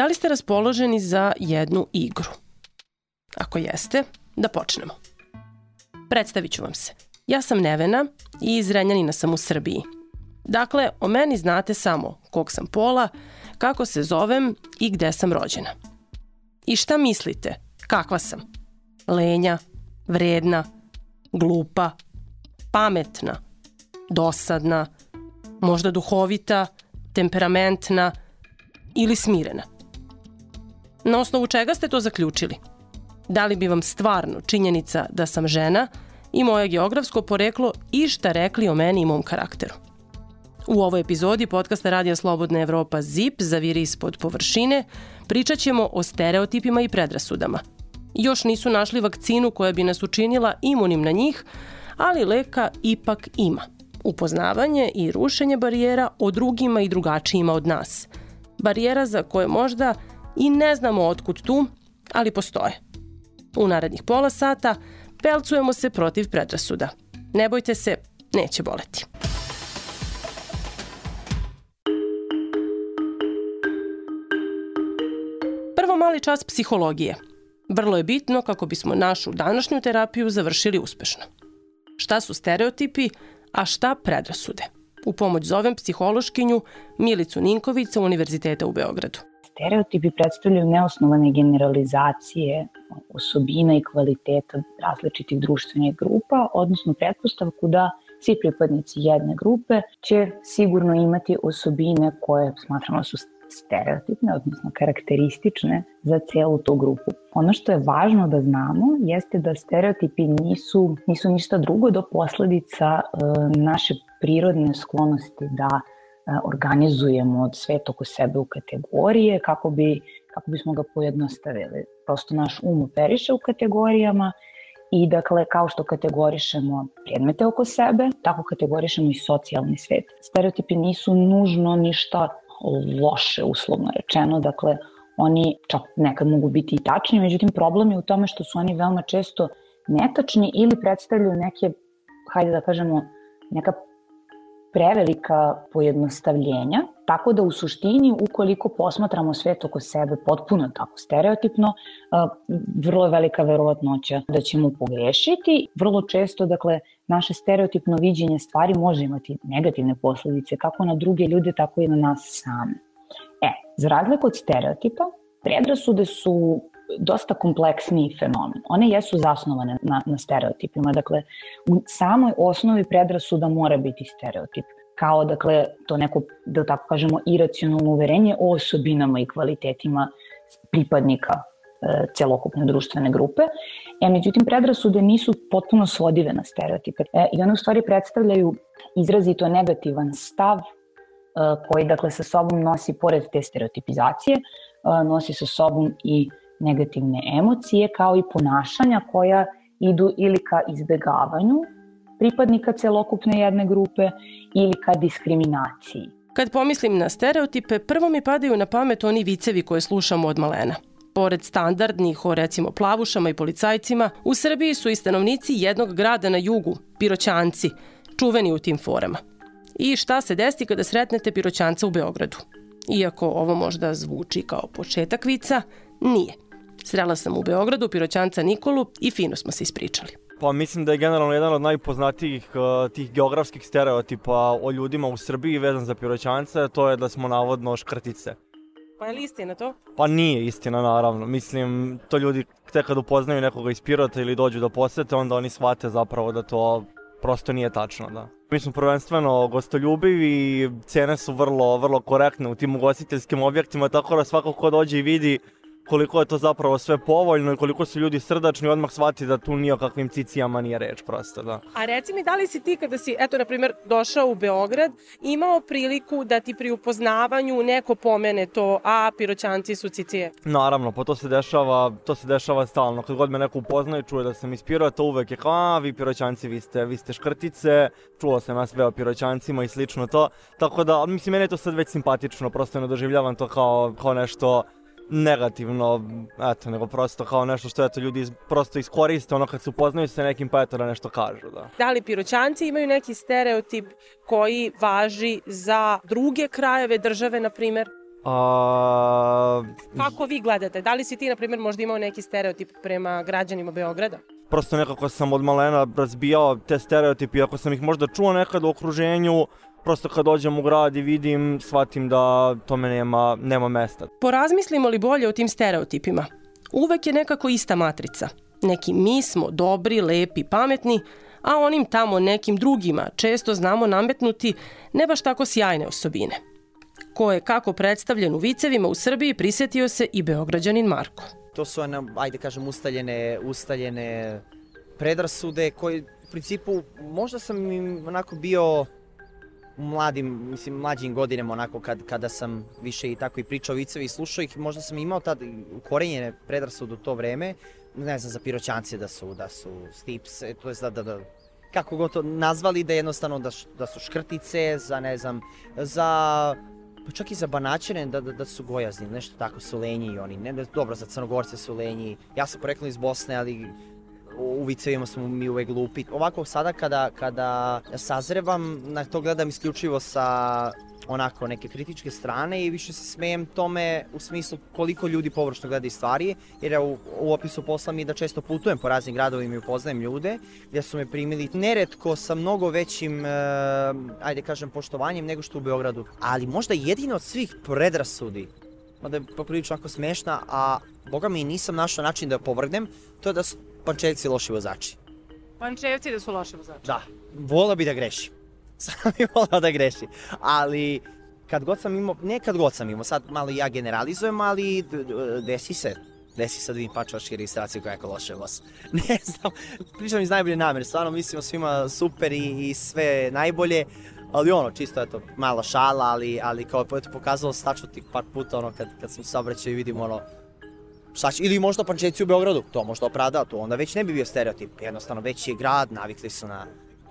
Da li ste raspoloženi za jednu igru? Ako jeste, da počnemo. Predstavit ću vam se. Ja sam Nevena i iz Renjanina sam u Srbiji. Dakle, o meni znate samo kog sam pola, kako se zovem i gde sam rođena. I šta mislite? Kakva sam? Lenja, vredna, glupa, pametna, dosadna, možda duhovita, temperamentna ili smirena. Na osnovu čega ste to zaključili? Da li bi vam stvarno činjenica da sam žena i moje geografsko poreklo išta rekli o meni i mom karakteru? U ovoj epizodi podcasta Radija Slobodna Evropa ZIP zaviri ispod površine pričat ćemo o stereotipima i predrasudama. Još nisu našli vakcinu koja bi nas učinila imunim na njih, ali leka ipak ima. Upoznavanje i rušenje barijera o drugima i drugačijima od nas. Barijera za koje možda i ne znamo otkud tu, ali postoje. U narednih pola sata pelcujemo se protiv predrasuda. Ne bojte se, neće boleti. Prvo mali čas psihologije. Vrlo je bitno kako bismo našu današnju terapiju završili uspešno. Šta su stereotipi, a šta predrasude? U pomoć zovem psihološkinju Milicu Ninković sa Univerziteta u Beogradu. Stereotipi predstavljaju neosnovane generalizacije osobina i kvaliteta različitih društvenih grupa, odnosno pretpostavku da svi pripadnici jedne grupe će sigurno imati osobine koje smatramo da su stereotipne, odnosno karakteristične za celu tu grupu. Ono što je važno da znamo jeste da stereotipi nisu, nisu ništa drugo do posledica e, naše prirodne sklonosti da organizujemo od svet oko sebe u kategorije kako bi kako bismo ga pojednostavili. Prosto naš um operiše u kategorijama i dakle kao što kategorišemo predmete oko sebe, tako kategorišemo i socijalni svet. Stereotipi nisu nužno ništa loše uslovno rečeno, dakle oni čak nekad mogu biti i tačni, međutim problem je u tome što su oni veoma često netačni ili predstavljaju neke, hajde da kažemo, neka prevelika pojednostavljenja, tako da u suštini ukoliko posmatramo svet oko sebe potpuno tako stereotipno, vrlo je velika verovatnoća da ćemo pogrešiti. Vrlo često, dakle, naše stereotipno viđenje stvari može imati negativne posledice kako na druge ljude, tako i na nas same. E, za razliku od stereotipa, predrasude su dosta kompleksniji fenomen. One jesu zasnovane na, na stereotipima, dakle, u samoj osnovi predrasuda mora biti stereotip kao dakle to neko da tako kažemo iracionalno uverenje o osobinama i kvalitetima pripadnika e, celokupne društvene grupe. E, međutim, predrasude nisu potpuno svodive na stereotipe e, i one u stvari predstavljaju izrazito negativan stav e, koji dakle sa sobom nosi pored te stereotipizacije, e, nosi sa sobom i negativne emocije kao i ponašanja koja idu ili ka izbegavanju pripadnika celokupne jedne grupe ili ka diskriminaciji. Kad pomislim na stereotipe, prvo mi padaju na pamet oni vicevi koje slušamo od malena. Pored standardnih o recimo plavušama i policajcima, u Srbiji su i stanovnici jednog grada na jugu, piroćanci, čuveni u tim forama. I šta se desi kada sretnete piroćanca u Beogradu? Iako ovo možda zvuči kao početak vica, nije. Srela sam u Beogradu piroćanca Nikolu i fino smo se ispričali. Pa mislim da je generalno jedan od najpoznatijih uh, tih geografskih stereotipa o ljudima u Srbiji vezan za piroćance, to je da smo navodno škrtice. Pa je li istina to? Pa nije istina, naravno. Mislim, to ljudi tek kad upoznaju nekoga iz Pirota ili dođu da posete, onda oni shvate zapravo da to prosto nije tačno, da. Mi smo prvenstveno gostoljubivi, cene su vrlo, vrlo korektne u tim ugostiteljskim objektima, tako da svako ko dođe i vidi koliko je to zapravo sve povoljno i koliko su ljudi srdačni, odmah shvati da tu nije o kakvim cicijama nije reč prosto, da. A reci mi, da li si ti kada si, eto, na primjer, došao u Beograd, imao priliku da ti pri upoznavanju neko pomene to, a piroćanci su cicije? Naravno, pa to se dešava, to se dešava stalno. Kad god me neko upozna i čuje da sam iz Pirota, uvek je kao, a, vi piroćanci, vi ste, vi ste škrtice, čuo sam ja sve o piroćancima i slično to. Tako da, mislim, meni je to sad već simpatično, prosto ne doživljavam to kao, kao nešto negativno, eto, nego prosto kao nešto što eto ljudi iz, prosto iskoriste ono kad se upoznaju sa nekim pa eto da nešto kažu, da. Da li piroćanci imaju neki stereotip koji važi za druge krajeve države, na primer? A, Kako vi gledate? Da li si ti, na primjer, možda imao neki stereotip prema građanima Beograda? prosto nekako sam od malena razbijao te stereotipi, iako sam ih možda čuo nekad u okruženju, prosto kad dođem u grad i vidim, shvatim da tome nema, nema mesta. Porazmislimo li bolje o tim stereotipima? Uvek je nekako ista matrica. Neki mi smo dobri, lepi, pametni, a onim tamo nekim drugima često znamo nametnuti ne baš tako sjajne osobine. Ko je kako predstavljen u vicevima u Srbiji prisetio se i beograđanin Marko. To su, ono, ajde kažem, ustaljene, ustaljene predrasude koji u principu možda sam im onako bio mladim, mislim, mlađim godinama, onako kad, kada sam više i tako i pričao vicevi i slušao ih, možda sam imao tad ukorenjene predrasude u to vreme, ne znam, za piroćance da su, da su stips, to je da, da, da, kako god to nazvali, da jednostavno da, da su škrtice, za ne znam, za pa čak i za banaćene da, da, da su gojazni, nešto tako su lenji i oni, ne, dobro, za crnogorce su lenji, ja sam poreklom iz Bosne, ali u vicevima smo mi uvek glupi. Ovako sada kada, kada sazrevam, na to gledam isključivo sa onako neke kritičke strane i više se smejem tome u smislu koliko ljudi površno gledaju stvari, jer ja u, u opisu posla mi da često putujem po raznim gradovima i upoznajem ljude, gdje su me primili neretko sa mnogo većim, e, ajde kažem, poštovanjem nego što u Beogradu. Ali možda jedino od svih predrasudi, mada je poprilično ako smešna, a boga mi nisam našao način da je povrgnem, to je da su pančevci loši vozači. Pančevci da su loši vozači. Da, volao bi da greši. Sam bi volao da greši. Ali, kad god sam imao, ne kad god sam imao, sad malo ja generalizujem, ali desi se. Desi se da vidim pačovačke registracije koja je loše voz. Ne znam, pričam iz najbolje namere, stvarno mislim o svima super i, i sve najbolje. Ali ono, čisto eto, mala šala, ali, ali kao je pokazalo stačno tih par puta, ono, kad, kad sam saobraćao i vidim ono, Će, ili možda pančevci u Beogradu, to možda opravda, to onda već ne bi bio stereotip. Jednostavno, već je grad, navikli su na,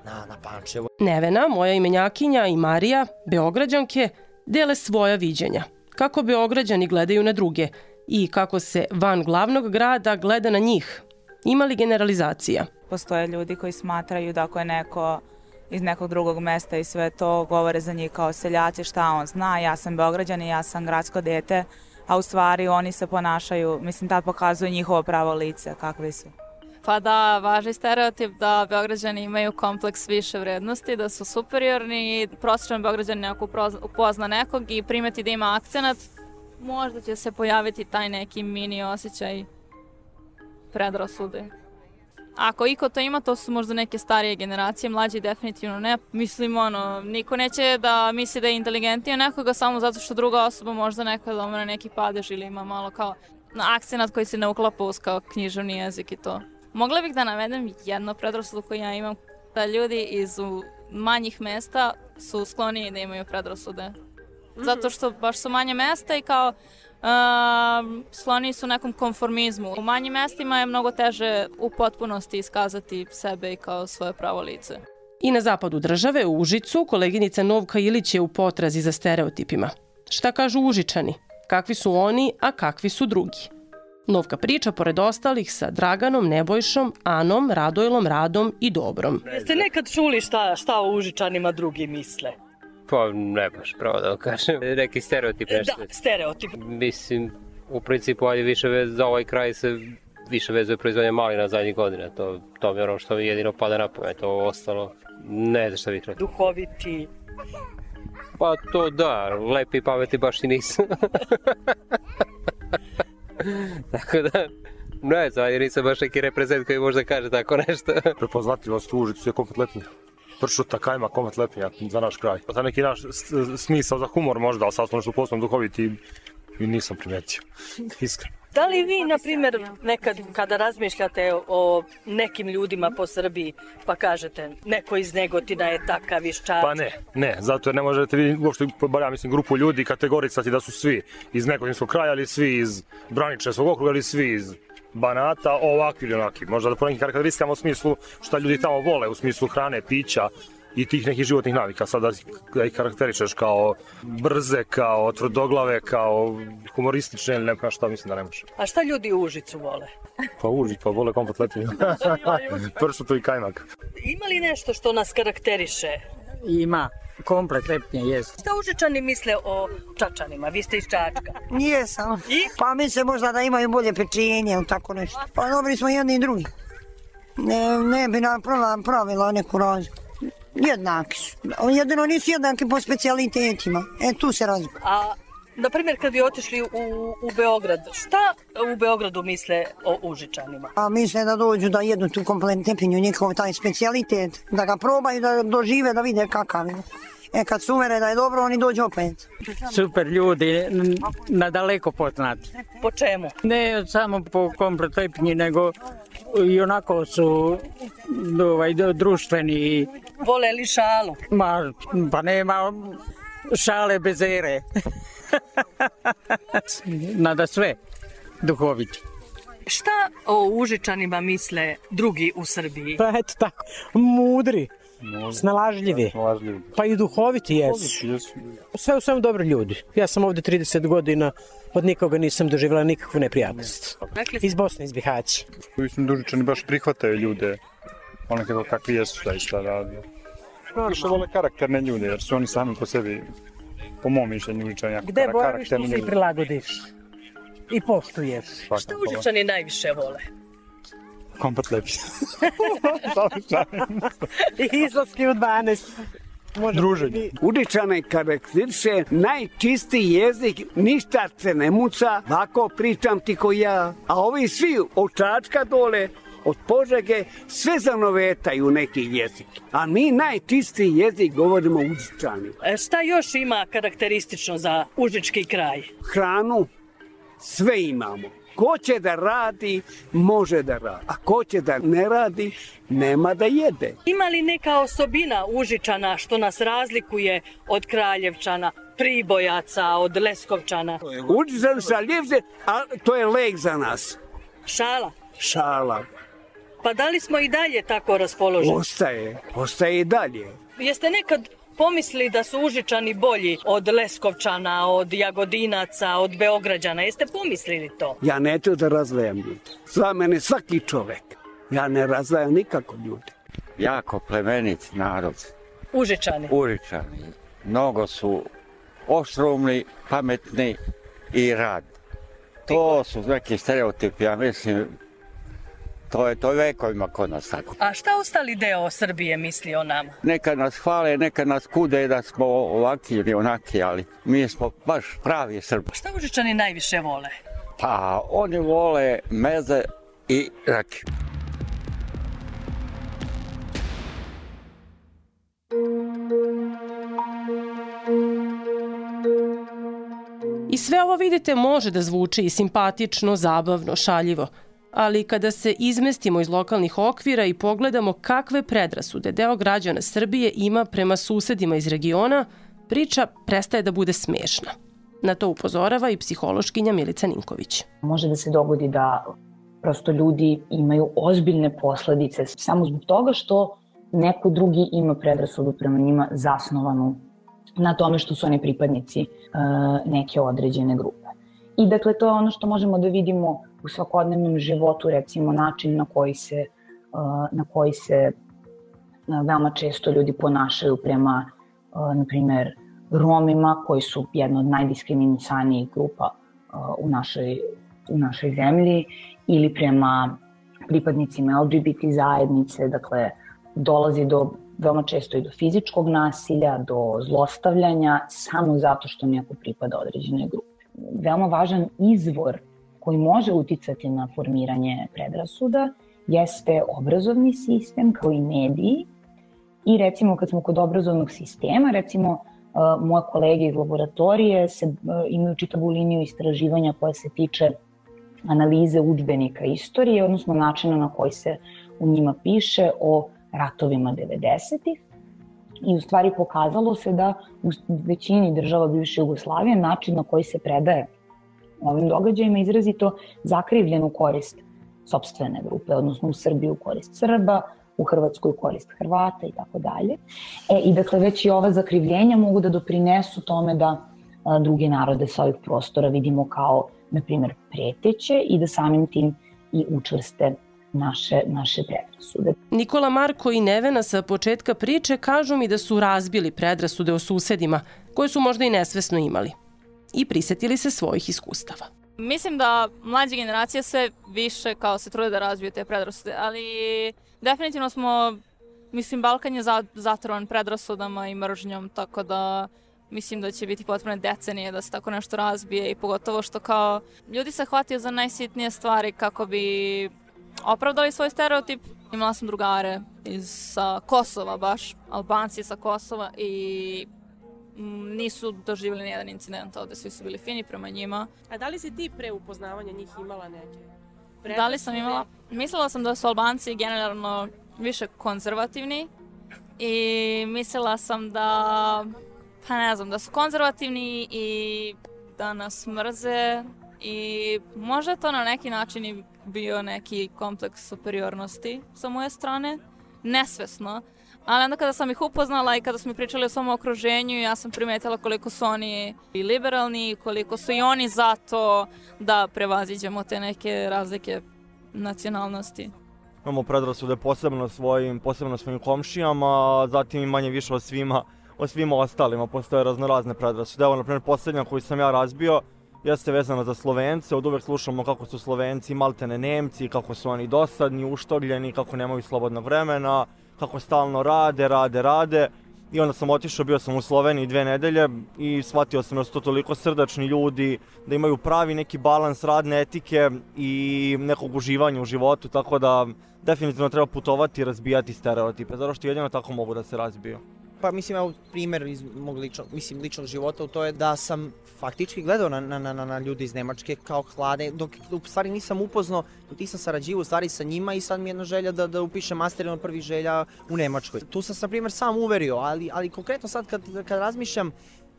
na, na Pančevo. Nevena, moja imenjakinja i Marija, beograđanke, dele svoja viđenja. Kako beograđani gledaju na druge i kako se van glavnog grada gleda na njih. Ima li generalizacija? Postoje ljudi koji smatraju da ako je neko iz nekog drugog mesta i sve to govore za njih kao seljaci šta on zna, ja sam Beograđan i ja sam gradsko dete, a u stvari oni se ponašaju, mislim tad pokazuju njihovo pravo lice, kakvi su. Pa da, važi stereotip da Beograđani imaju kompleks više vrednosti, da su superiorni i prosječan Beograđan ako upozna nekog i primeti da ima akcenat, možda će se pojaviti taj neki mini osjećaj predrasude. Ako iko to ima, to su možda neke starije generacije, mlađi definitivno ne. Mislim, ono, niko neće da misli da je inteligentnije nekoga samo zato što druga osoba možda nekada omre neki padež ili ima malo kao na akcenat koji se ne uklapa uz kao književni jezik i to. Mogla bih da navedem jednu predrasudu koju ja imam, da ljudi iz manjih mesta su skloniji da imaju predrasude. Zato što baš su manje mesta i kao um, skloniji su nekom konformizmu. U manjim mestima je mnogo teže u potpunosti iskazati sebe i kao svoje pravo lice. I na zapadu države, u Užicu, koleginica Novka Ilić je u potrazi za stereotipima. Šta kažu Užičani? Kakvi su oni, a kakvi su drugi? Novka priča, pored ostalih, sa Draganom, Nebojšom, Anom, Radojlom, Radom i Dobrom. Jeste nekad čuli šta, šta o Užičanima drugi misle? Pa ne baš, pravo da vam kažem. Neki stereotip nešto. Da, stereotip. Mislim, u principu, ajde više vez, za ovaj kraj se više vezuje proizvodnja malina zadnjih godina. To, to mi je ono što mi jedino pada na pamet. Ovo ostalo, ne znam šta bih rekao. Duhoviti. Pa to da, lepi pameti baš i nisu. Tako da, ne znam, nisam baš neki reprezent koji možda kaže tako nešto. prepoznatljivost u Užicu je kompletnija. Pršuta kajma kompletnija za naš kraj. Pa neki naš smisao za humor možda, ali sad smo nešto poslovno duhoviti i nisam primetio. Iskreno. Da li vi, na primjer, nekad kada razmišljate o nekim ljudima po Srbiji, pa kažete neko iz Negotina je takav iz Čačka? Pa ne, ne, zato jer ne možete vidjeti uopšte, bar ja mislim, grupu ljudi kategoricati da su svi iz nekotinskog kraja, ali svi iz Braničevskog okruga, ili svi iz Banata, ovakvi ili onaki. Možda da po nekim karakteristikama u smislu šta ljudi tamo vole, u smislu hrane, pića i tih nekih životnih navika. Sad da, da ih karakterišeš kao brze, kao tvrdoglave, kao humoristične ili ne znam šta mislim da ne može. A šta ljudi u Užicu vole? Pa uži, pa vole komplet lepinu. Pršuto i kajmak. Ima li nešto što nas karakteriše? Ima. Komplet lepnje jest. Šta Užičani misle o Čačanima? Vi ste iz Čačka. Jesam. I? Pa misle možda da imaju bolje pečenje, tako nešto. Pa dobri smo jedni i drugi. Ne, ne bi nam prava- pravila neku razliku. Jednaki su. Jedino nisu jednaki po specijalitetima. E, tu se razlikuju. A, na primjer, kad bi otišli u, u Beograd, šta u Beogradu misle o Užičanima? A misle da dođu da jedu tu komplet tepinju, njihov taj specijalitet, da ga probaju, da dožive, da vide kakav je. E, kad se uvere da je dobro, oni dođu opet. Super ljudi, na daleko poznati. Po čemu? Ne samo po komplet lepnji, nego i onako su ovaj, društveni. Vole li šalu? Ma, pa nema šale bez ere. Nada sve duhoviti. Šta o Užičanima misle drugi u Srbiji? Pa eto tako, mudri, snalažljivi, pa i duhoviti jesu. Sve u svemu dobri ljudi. Ja sam ovde 30 godina, od nikoga nisam doživjela nikakvu neprijatnost. Iz Bosne, iz Bihaća. Mislim, Dužičani baš prihvataju ljude, one kako kakvi jesu zaista radi. Više vole karakterne ljude, jer su oni sami po sebi, po mom mišljenju, Dužičani jako Gde kara- boraviš, tu karakterni se i ljudi. prilagodiš. I poštuješ. šta Užičani najviše vole? Komplet lepi. I izlaski u 12. Druženje. Uličane karakteriše najčistiji jezik, ništa se ne muca, ovako pričam ti ko ja. A ovi svi od Čačka dole, od Požege, sve zanovetaju neki jezik. A mi najčistiji jezik govorimo uličani. E, šta još ima karakteristično za Užički kraj? Hranu sve imamo. Ko će da radi, može da radi. A ko će da ne radi, nema da jede. Ima li neka osobina Užičana što nas razlikuje od Kraljevčana, Pribojaca, od Leskovčana? Uličan sa ljevze, a to je lek za nas. Šala. Šala. Pa da li smo i dalje tako raspoloženi? Ostaje, ostaje i dalje. Jeste nekad pomislili da su Užičani bolji od Leskovčana, od Jagodinaca, od Beograđana? Jeste pomislili to? Ja neću da razvajam ljude. Za mene svaki čovek. Ja ne razvajam nikako ljude. Jako plemenit narod, Užičani. uričani. Mnogo su oštrumni, pametni i rad. To su neki stereotipi, ja mislim, to je to vekovima kod nas tako. A šta ostali deo Srbije misli o nama? Neka nas hvale, neka nas kude da smo ovaki ili onaki, ali mi smo baš pravi Srbi. Šta Užičani najviše vole? Pa oni vole meze i rakiju. I sve ovo vidite može da zvuči i simpatično, zabavno, šaljivo, ali kada se izmestimo iz lokalnih okvira i pogledamo kakve predrasude deo građana Srbije ima prema susedima iz regiona, priča prestaje da bude smešna. Na to upozorava i psihološkinja Milica Ninković. Može da se dogodi da prosto ljudi imaju ozbiljne posledice samo zbog toga što neko drugi ima predrasudu prema njima zasnovanu na tome što su oni pripadnici uh, neke određene grupe. I dakle, to je ono što možemo da vidimo u svakodnevnom životu, recimo način na koji se, na koji se veoma često ljudi ponašaju prema, na primer, Romima, koji su jedna od najdiskriminisanijih grupa u našoj, u našoj zemlji, ili prema pripadnicima LGBT zajednice, dakle, dolazi do veoma često i do fizičkog nasilja, do zlostavljanja, samo zato što neko pripada određenoj grupi. Veoma važan izvor koji može uticati na formiranje predrasuda jeste obrazovni sistem kao i mediji. I recimo kad smo kod obrazovnog sistema, recimo moje kolege iz laboratorije se, imaju čitavu liniju istraživanja koja se tiče analize učbenika istorije, odnosno načina na koji se u njima piše o ratovima 90-ih i u stvari pokazalo se da u većini država bivše Jugoslavije način na koji se predaje ovim događajima izrazito zakrivljen u korist sobstvene grupe, odnosno u Srbiju u korist Srba, u Hrvatskoj u korist Hrvata i tako dalje. E, I dakle, već i ova zakrivljenja mogu da doprinesu tome da a, druge narode sa ovih prostora vidimo kao, na primjer, preteće i da samim tim i učvrste naše, naše predrasude. Nikola Marko i Nevena sa početka priče kažu mi da su razbili predrasude o susedima, koje su možda i nesvesno imali. I prisetili se svojih iskustava. Mislim da mlađe generacije sve više kao se trude da razbiju te predrasude, ali definitivno smo, mislim, Balkan je zatrovan predrasudama i mržnjom, tako da mislim da će biti potrebne decenije da se tako nešto razbije i pogotovo što kao ljudi se hvatio za najsitnije stvari kako bi opravdali svoj stereotip. Imala sam drugare iz sa Kosova baš, Albanci sa Kosova i nisu doživjeli nijedan incident ovde, svi su bili fini prema njima. A da li si ti pre upoznavanja njih imala neke? Da li sam imala? Mislila sam da su Albanci generalno više konzervativni i mislila sam da, pa ne znam, da su konzervativni i da nas mrze i možda to na neki način i bio neki kompleks superiornosti sa moje strane, nesvesno, ali onda kada sam ih upoznala i kada smo pričali o svom okruženju, ja sam primetila koliko su oni i liberalni, koliko su i oni za to da prevaziđemo te neke razlike nacionalnosti. Imamo predrasude posebno svojim, posebno svojim komšijama, zatim i manje više o svima, o svima ostalima, postoje raznorazne predrasude. Evo, na primjer, posljednja koju sam ja razbio, jeste vezana za Slovence, od uvek slušamo kako su Slovenci maltene Nemci, kako su oni dosadni, uštogljeni, kako nemaju slobodnog vremena, kako stalno rade, rade, rade. I onda sam otišao, bio sam u Sloveniji dve nedelje i shvatio sam da su to toliko srdačni ljudi, da imaju pravi neki balans radne etike i nekog uživanja u životu, tako da definitivno treba putovati i razbijati stereotipe, zato što jedino tako mogu da se razbiju. Pa mislim, evo primjer iz mog ličnog, mislim, ličnog života, to je da sam faktički gledao na, na, na, na ljudi iz Nemačke kao hlade, dok u stvari nisam upoznao, dok nisam sarađivao u stvari sa njima i sad mi je jedna želja da, da upišem master od prvih želja u Nemačkoj. Tu sam se, na primjer, sam uverio, ali, ali konkretno sad kad, kad razmišljam,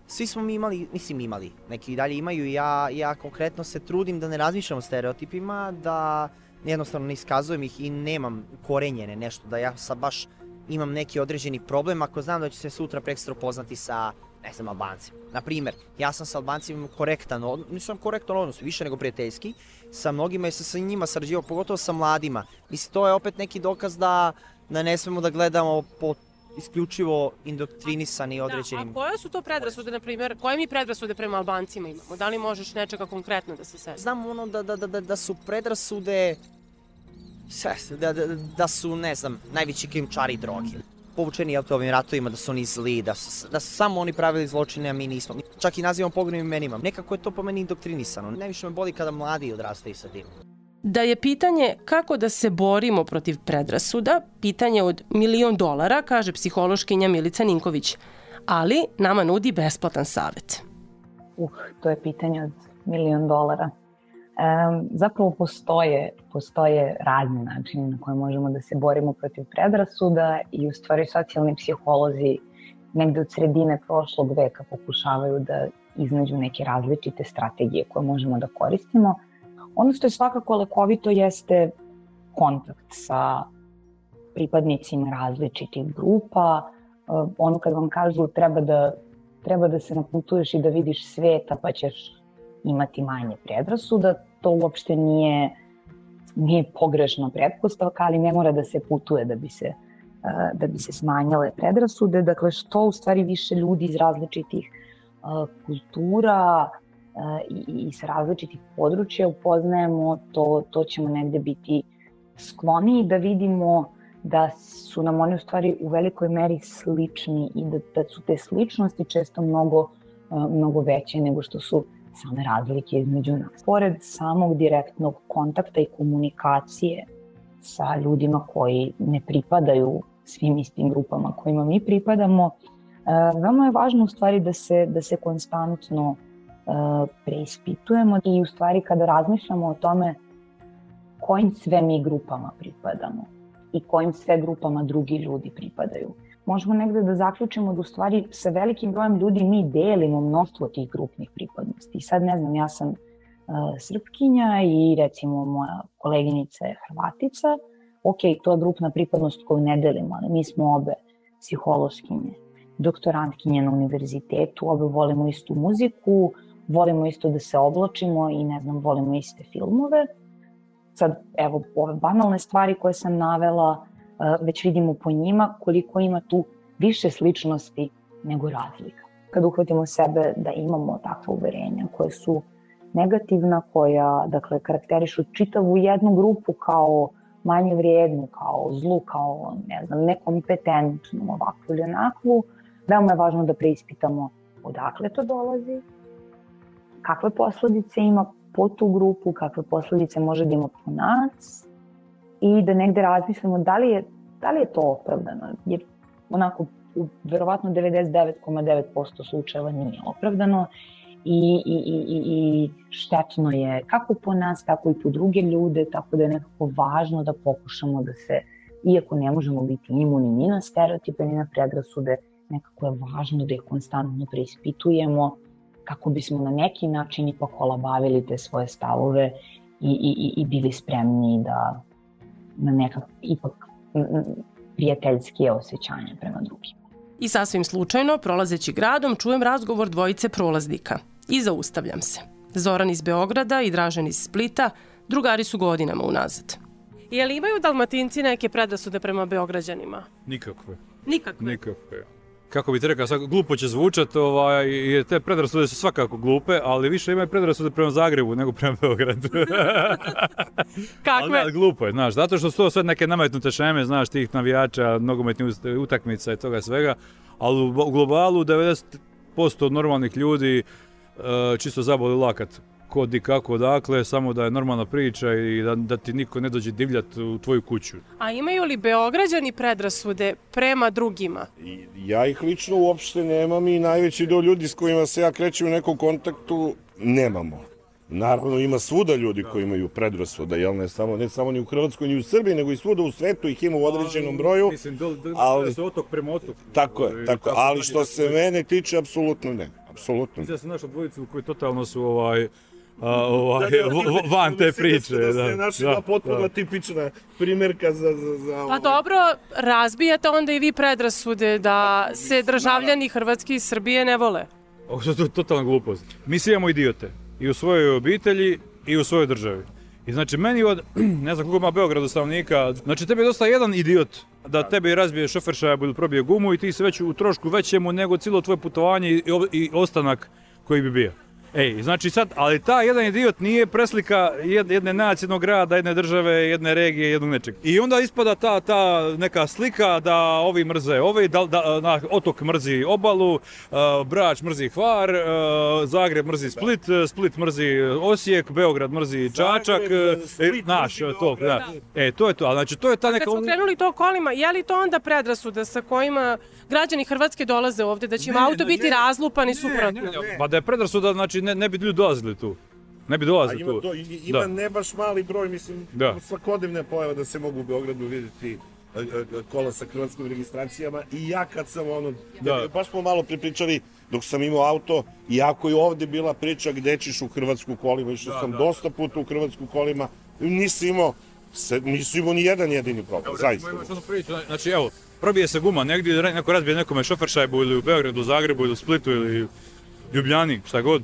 svi smo mi imali, mislim imali, neki i dalje imaju ja, ja konkretno se trudim da ne razmišljam o stereotipima, da jednostavno ne iskazujem ih i nemam korenjene nešto, da ja sad baš imam neki određeni problem ako znam da ću se sutra prekstra upoznati sa ne znam, Albancima. Naprimer, ja sam sa Albancima korektan, nisam korektan odnos, više nego prijateljski, sa mnogima i sam sa njima sarađivao, pogotovo sa mladima. Mislim, to je opet neki dokaz da, da ne smemo da gledamo po isključivo indoktrinisani određenim... Da, a koje su to predrasude, na primjer, koje mi predrasude prema Albancima imamo? Da li možeš nečega konkretno da se seti? Znam ono da, da, da, da su predrasude da, da, da su, ne znam, najveći krimčari droge. Povučeni je ovim ratovima, da su oni zli, da su, da su samo oni pravili zločine, a mi nismo. Čak i nazivamo poglednim imenima. Nekako je to po meni indoktrinisano. Najviše me boli kada mladi odrastaju sa tim. Da je pitanje kako da se borimo protiv predrasuda, pitanje od milion dolara, kaže psihološkinja Milica Ninković, ali nama nudi besplatan savet. Uh, to je pitanje od milion dolara zapravo postoje, postoje razni načini na koje možemo da se borimo protiv predrasuda i u stvari socijalni psiholozi negde od sredine prošlog veka pokušavaju da iznađu neke različite strategije koje možemo da koristimo. Ono što je svakako lekovito jeste kontakt sa pripadnicima različitih grupa. Ono kad vam kažu treba da, treba da se naputuješ i da vidiš sveta pa ćeš imati manje predrasuda, to uopšte nije, nije pogrešna pretpostavka, ali ne mora da se putuje da bi se, da bi se smanjale predrasude. Dakle, što u stvari više ljudi iz različitih kultura i, i sa različitih područja upoznajemo, to, to ćemo negde biti skloniji da vidimo da su nam oni u stvari u velikoj meri slični i da, da su te sličnosti često mnogo, mnogo veće nego što su same razlike između nas. Pored samog direktnog kontakta i komunikacije sa ljudima koji ne pripadaju svim istim grupama kojima mi pripadamo, e, veoma je važno u stvari da se, da se konstantno e, preispitujemo i u stvari kada razmišljamo o tome kojim sve mi grupama pripadamo i kojim sve grupama drugi ljudi pripadaju možemo negde da zaključimo da u stvari sa velikim brojem ljudi mi delimo mnoštvo tih grupnih pripadnosti. I sad ne znam, ja sam uh, Srpkinja i recimo moja koleginica je Hrvatica. Ok, to je grupna pripadnost koju ne delimo, ali mi smo obe psihološkinje, doktorantkinje na univerzitetu, obe volimo istu muziku, volimo isto da se oblačimo i ne znam, volimo iste filmove. sad, evo, ove banalne stvari koje sam navela, već vidimo po njima koliko ima tu više sličnosti nego razlika. Kad uhvatimo sebe da imamo takve uverenja koje su negativna, koja dakle, karakterišu čitavu jednu grupu kao manje vrijednu, kao zlu, kao ne znam, nekompetentnu, ovakvu ili onakvu, veoma je važno da preispitamo odakle to dolazi, kakve posledice ima po tu grupu, kakve posledice može da ima po nas i da negde razmislimo da li je, da li je to opravdano, jer onako u verovatno 99,9% slučajeva nije opravdano i, i, i, i štetno je kako po nas, tako i po druge ljude, tako da je nekako važno da pokušamo da se, iako ne možemo biti imuni ni na stereotipe, ni na predrasude, nekako je važno da ih konstantno preispitujemo kako bismo na neki način ipak olabavili te svoje stavove i, i, i bili spremni da na nekak ipak prijateljskije osjećanje prema drugima. I sasvim slučajno, prolazeći gradom, čujem razgovor dvojice prolaznika i zaustavljam se. Zoran iz Beograda i Dražen iz Splita, drugari su godinama unazad. Je li imaju dalmatinci neke predrasude prema Beograđanima? Nikakve. Nikakve? Nikakve kako bi ti rekao, sad glupo će zvučati, ovaj, jer te predrasude su svakako glupe, ali više imaju predrasude prema Zagrebu nego prema Beogradu. Kakve? Ali, glupo je, znaš, zato što su to sve neke nametnute šeme, znaš, tih navijača, nogometnih utakmica i toga svega, ali u globalu 90% normalnih ljudi uh, čisto zaboli lakat kod i kako dakle, samo da je normalna priča i da, da ti niko ne dođe divljati u tvoju kuću. A imaju li Beograđani predrasude prema drugima? Ja ih lično uopšte nemam i najveći deo ljudi s kojima se ja krećem u nekom kontaktu nemamo. Naravno ima svuda ljudi koji imaju predrasuda, jel ne samo ne samo ni u Hrvatskoj ni u Srbiji, nego i svuda u svetu ih ima u određenom broju. Mislim, do, do, ali se otok prema otok. Tako je, tako. Ali što se mene tiče apsolutno ne. Apsolutno. Ja sam našao dvojicu koji totalno su ovaj a, ovaj, da, da, van te priče. Da, da, da, našla da, potpuno da. tipična primjerka za... za, za pa ovaj. dobro, razbijate onda i vi predrasude da pa, se državljani Hrvatske i Srbije ne vole. Ovo je totalna glupost. Mi svi imamo idiote. I u svojoj obitelji i u svojoj državi. I znači meni od, ne znam koliko ima Beogradu stanovnika, znači tebi je dosta jedan idiot da tebi razbije šofer šajabu ili probije gumu i ti se već u trošku većemu nego cijelo tvoje putovanje i, i ostanak koji bi bio. Ej, znači sad, ali ta jedan idiot nije preslika jedne nacije, jednog grada, jedne države, jedne regije, jednog nečeg. I onda ispada ta, ta neka slika da ovi mrze ovi, da, da na, otok mrzi obalu, uh, Brač mrzi Hvar, uh, Zagreb mrzi Split, Split mrzi Osijek, Beograd mrzi Čačak, e, naš, to, da. E, to je to, znači to je ta neka... Kad smo krenuli to kolima, je li to onda predrasuda sa kojima građani Hrvatske dolaze ovde, da će im auto biti razlupan i suprotno? Pa da je predrasuda, znači ne, ne bi ljudi dolazili tu. Ne bi dolazili tu. To, ima da. ne baš mali broj, mislim, da. svakodnevne pojava da se mogu u Beogradu vidjeti e, e, kola sa hrvatskim registracijama i ja kad sam ono, da. baš smo malo pripričali dok sam imao auto, iako je ovde bila priča gde ćeš u Hrvatsku kolima, išao da, sam da. dosta puta u Hrvatsku kolima, nisam imao, se, nisam imao ni jedan jedini problem, Dobre, zaista. Priču, znači evo, probije se guma negdje, neko razbije nekome šoferšajbu ili u Beogradu, Zagrebu ili u Splitu ili Ljubljani, šta god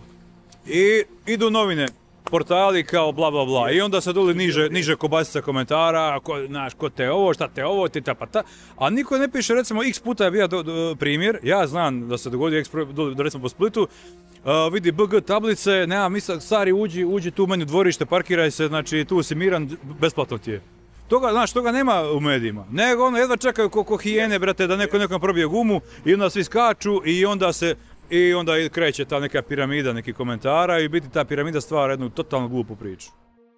I idu novine, portali kao bla bla bla i onda se dole niže, niže kobasica komentara, ko, znaš, ko te ovo, šta te ovo, ti ta pa ta, a niko ne piše recimo x puta je bio do, primjer, ja znam da se dogodio x do, recimo po Splitu, uh, vidi BG tablice, nema misla, stari uđi, uđi tu u meni dvorište, parkiraj se, znači tu si miran, besplatno ti je. Toga, znaš, toga nema u medijima. Nego ono, jedva čekaju ko, ko hijene, brate, da neko nekom probije gumu i onda svi skaču i onda se I onda kreće ta neka piramida nekih komentara i biti ta piramida stvara jednu totalno glupu priču.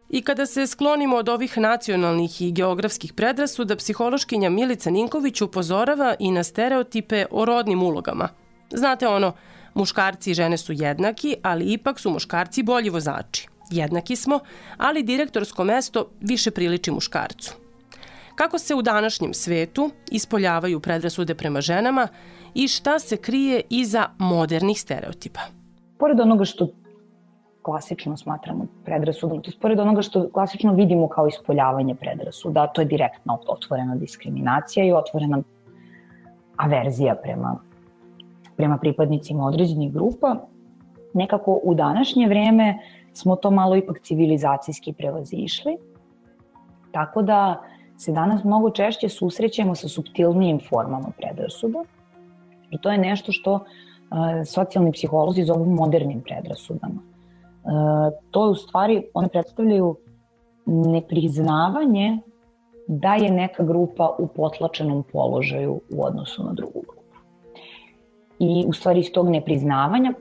I kada se sklonimo od ovih nacionalnih i geografskih predrasuda, psihološkinja Milica Ninković upozorava i na stereotipe o rodnim ulogama. Znate ono, muškarci i žene su jednaki, ali ipak su muškarci bolji vozači. Jednaki smo, ali direktorsko mesto više priliči muškarcu. Kako se u današnjem svetu ispoljavaju predrasude prema ženama i šta se krije iza modernih stereotipa? Pored onoga što klasično smatramo predrasudom, to je pored onoga što klasično vidimo kao ispoljavanje predrasuda, to je direktna otvorena diskriminacija i otvorena averzija prema, prema pripadnicima određenih grupa, nekako u današnje vreme smo to malo ipak civilizacijski prevazišli Tako da se danas mnogo češće susrećemo sa subtilnijim formama predrasuda i to je nešto što uh, socijalni psiholozi zovu modernim predrasudama. Uh, to je u stvari, one predstavljaju nepriznavanje da je neka grupa u potlačenom položaju u odnosu na drugu grupu. I u stvari iz tog nepriznavanja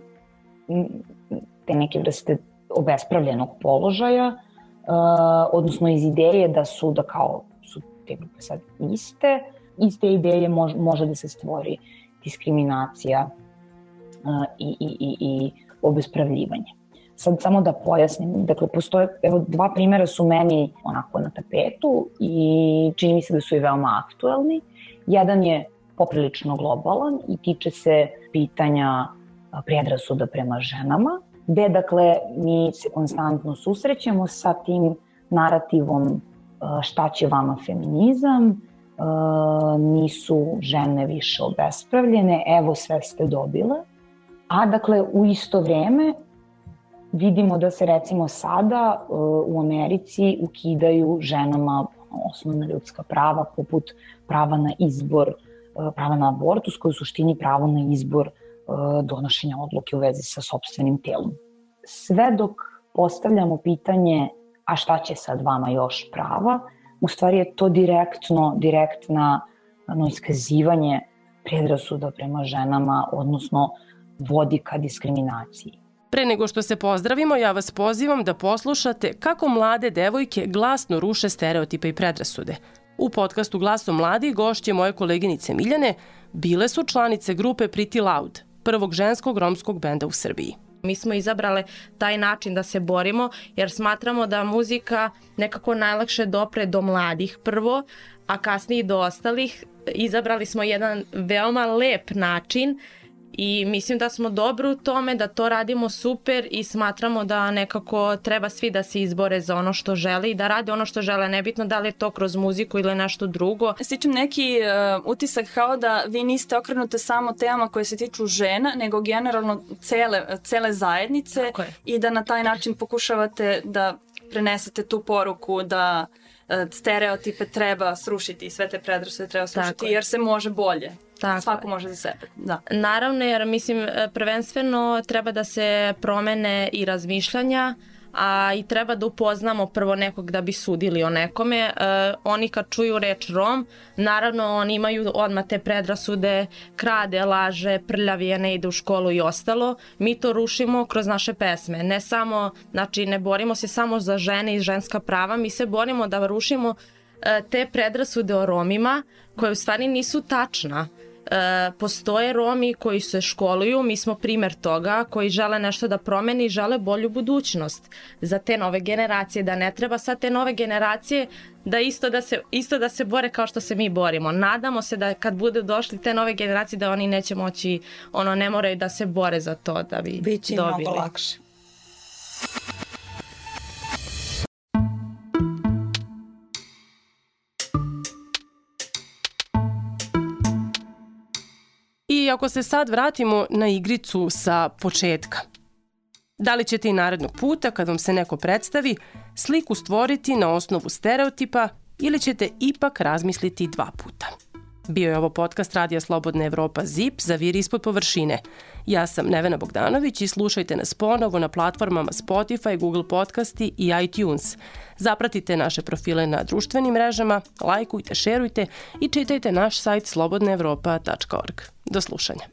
te neke vrste obespravljenog položaja, uh, odnosno iz ideje da su da kao su te grupe sad iste, iz te ideje mož, može da se stvori diskriminacija i, i, i, i obespravljivanje. Sad samo da pojasnim, dakle postoje, evo dva primera su meni onako na tapetu i čini mi se da su i veoma aktuelni. Jedan je poprilično globalan i tiče se pitanja predrasuda prema ženama, gde dakle mi se konstantno susrećemo sa tim narativom šta će vama feminizam, nisu žene više obespravljene, evo sve ste dobile. A dakle u isto vreme vidimo da se recimo sada u Americi ukidaju ženama osnovna ljudska prava poput prava na izbor, prava na abortus koji u suštini pravo na izbor donošenja odluke u vezi sa sobstvenim telom. Sve dok postavljamo pitanje a šta će sad vama još prava, u stvari je to direktno, direktna no, iskazivanje predrasuda prema ženama, odnosno vodi ka diskriminaciji. Pre nego što se pozdravimo, ja vas pozivam da poslušate kako mlade devojke glasno ruše stereotipe i predrasude. U podcastu Glasom mladi gošće moje koleginice Miljane bile su članice grupe Pretty Loud, prvog ženskog romskog benda u Srbiji. Mi smo izabrale taj način da se borimo jer smatramo da muzika nekako najlakše dopre do mladih prvo, a kasnije do ostalih. Izabrali smo jedan veoma lep način i mislim da smo dobro u tome, da to radimo super i smatramo da nekako treba svi da se izbore za ono što žele i da rade ono što žele, nebitno da li je to kroz muziku ili nešto drugo. Stičem neki uh, utisak kao da vi niste okrenute samo temama koje se tiču žena, nego generalno cele, cele zajednice i da na taj način pokušavate da prenesete tu poruku da uh, stereotipe treba srušiti i sve te predrasude treba srušiti jer se može bolje. Tako Svako je. može za sebe. Da. Naravno, jer mislim, prvenstveno treba da se promene i razmišljanja, a i treba da upoznamo prvo nekog da bi sudili o nekome. E, oni kad čuju reč Rom, naravno oni imaju odmah te predrasude, krade, laže, prljavije, ne ide u školu i ostalo. Mi to rušimo kroz naše pesme. Ne samo, znači ne borimo se samo za žene i ženska prava, mi se borimo da rušimo e, te predrasude o Romima koje u stvari nisu tačna e, postoje Romi koji se školuju, mi smo primer toga, koji žele nešto da promeni i žele bolju budućnost za te nove generacije, da ne treba sad te nove generacije da isto da se isto da se bore kao što se mi borimo. Nadamo se da kad bude došli te nove generacije da oni neće moći ono ne moraju da se bore za to da bi Biće dobili. Biće mnogo lakše. Ako se sad vratimo na igricu sa početka. Da li ćete i narednog puta, kad vam se neko predstavi, sliku stvoriti na osnovu stereotipa ili ćete ipak razmisliti dva puta? Bio je ovo podcast Radija Slobodna Evropa ZIP za vir ispod površine. Ja sam Nevena Bogdanović i slušajte nas ponovo na platformama Spotify, Google Podcasti i iTunes. Zapratite naše profile na društvenim mrežama, lajkujte, šerujte i čitajte naš sajt slobodnaevropa.org. До слушання.